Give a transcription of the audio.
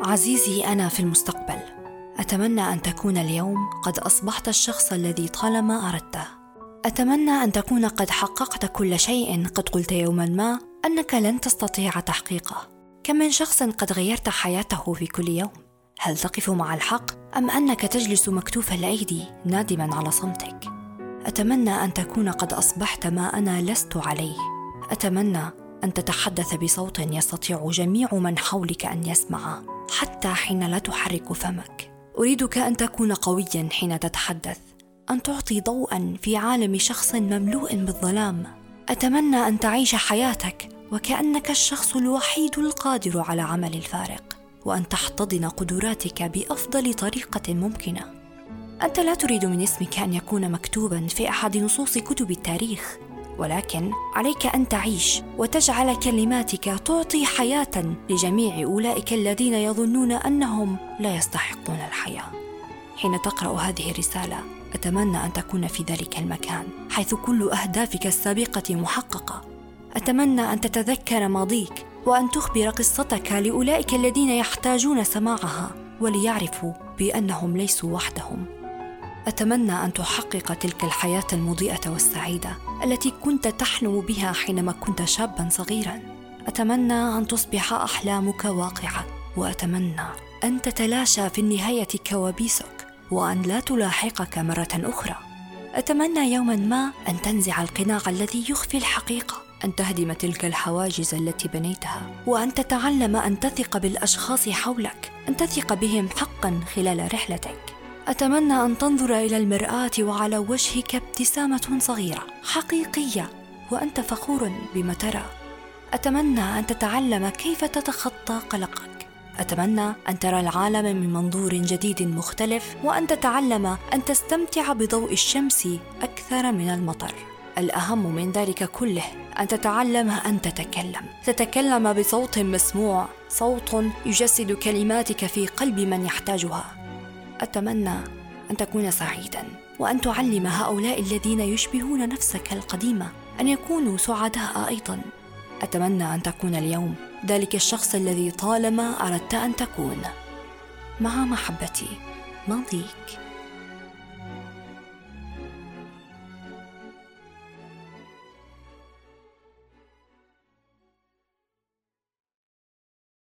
عزيزي أنا في المستقبل. أتمنى أن تكون اليوم قد أصبحت الشخص الذي طالما أردته. أتمنى أن تكون قد حققت كل شيء قد قلت يوما ما أنك لن تستطيع تحقيقه. كم من شخص قد غيرت حياته في كل يوم؟ هل تقف مع الحق أم أنك تجلس مكتوف الأيدي نادما على صمتك؟ أتمنى أن تكون قد أصبحت ما أنا لست عليه. أتمنى أن تتحدث بصوت يستطيع جميع من حولك أن يسمع حتى حين لا تحرك فمك. أريدك أن تكون قويا حين تتحدث أن تعطي ضوءا في عالم شخص مملوء بالظلام. أتمنى أن تعيش حياتك وكأنك الشخص الوحيد القادر على عمل الفارق وأن تحتضن قدراتك بأفضل طريقة ممكنة. أنت لا تريد من اسمك أن يكون مكتوبا في أحد نصوص كتب التاريخ ولكن عليك أن تعيش وتجعل كلماتك تعطي حياة لجميع أولئك الذين يظنون أنهم لا يستحقون الحياة. حين تقرأ هذه الرسالة أتمنى أن تكون في ذلك المكان حيث كل أهدافك السابقة محققة. أتمنى أن تتذكر ماضيك وأن تخبر قصتك لأولئك الذين يحتاجون سماعها وليعرفوا بأنهم ليسوا وحدهم. أتمنى أن تحقق تلك الحياة المضيئة والسعيدة التي كنت تحلم بها حينما كنت شابا صغيرا. أتمنى أن تصبح أحلامك واقعة وأتمنى أن تتلاشى في النهاية كوابيسك وأن لا تلاحقك مرة أخرى. أتمنى يوما ما أن تنزع القناع الذي يخفي الحقيقة أن تهدم تلك الحواجز التي بنيتها وأن تتعلم أن تثق بالأشخاص حولك أن تثق بهم حقا خلال رحلتك. أتمنى أن تنظر إلى المرآة وعلى وجهك ابتسامة صغيرة حقيقية وأنت فخور بما ترى. أتمنى أن تتعلم كيف تتخطى قلقك. أتمنى أن ترى العالم من منظور جديد مختلف وأن تتعلم أن تستمتع بضوء الشمس أكثر من المطر. الأهم من ذلك كله أن تتعلم أن تتكلم. تتكلم بصوت مسموع صوت يجسد كلماتك في قلب من يحتاجها. أتمنى أن تكون سعيدا وأن تعلم هؤلاء الذين يشبهون نفسك القديمة أن يكونوا سعداء أيضا. أتمنى أن تكون اليوم ذلك الشخص الذي طالما أردت أن تكون. مع محبتي ماضيك.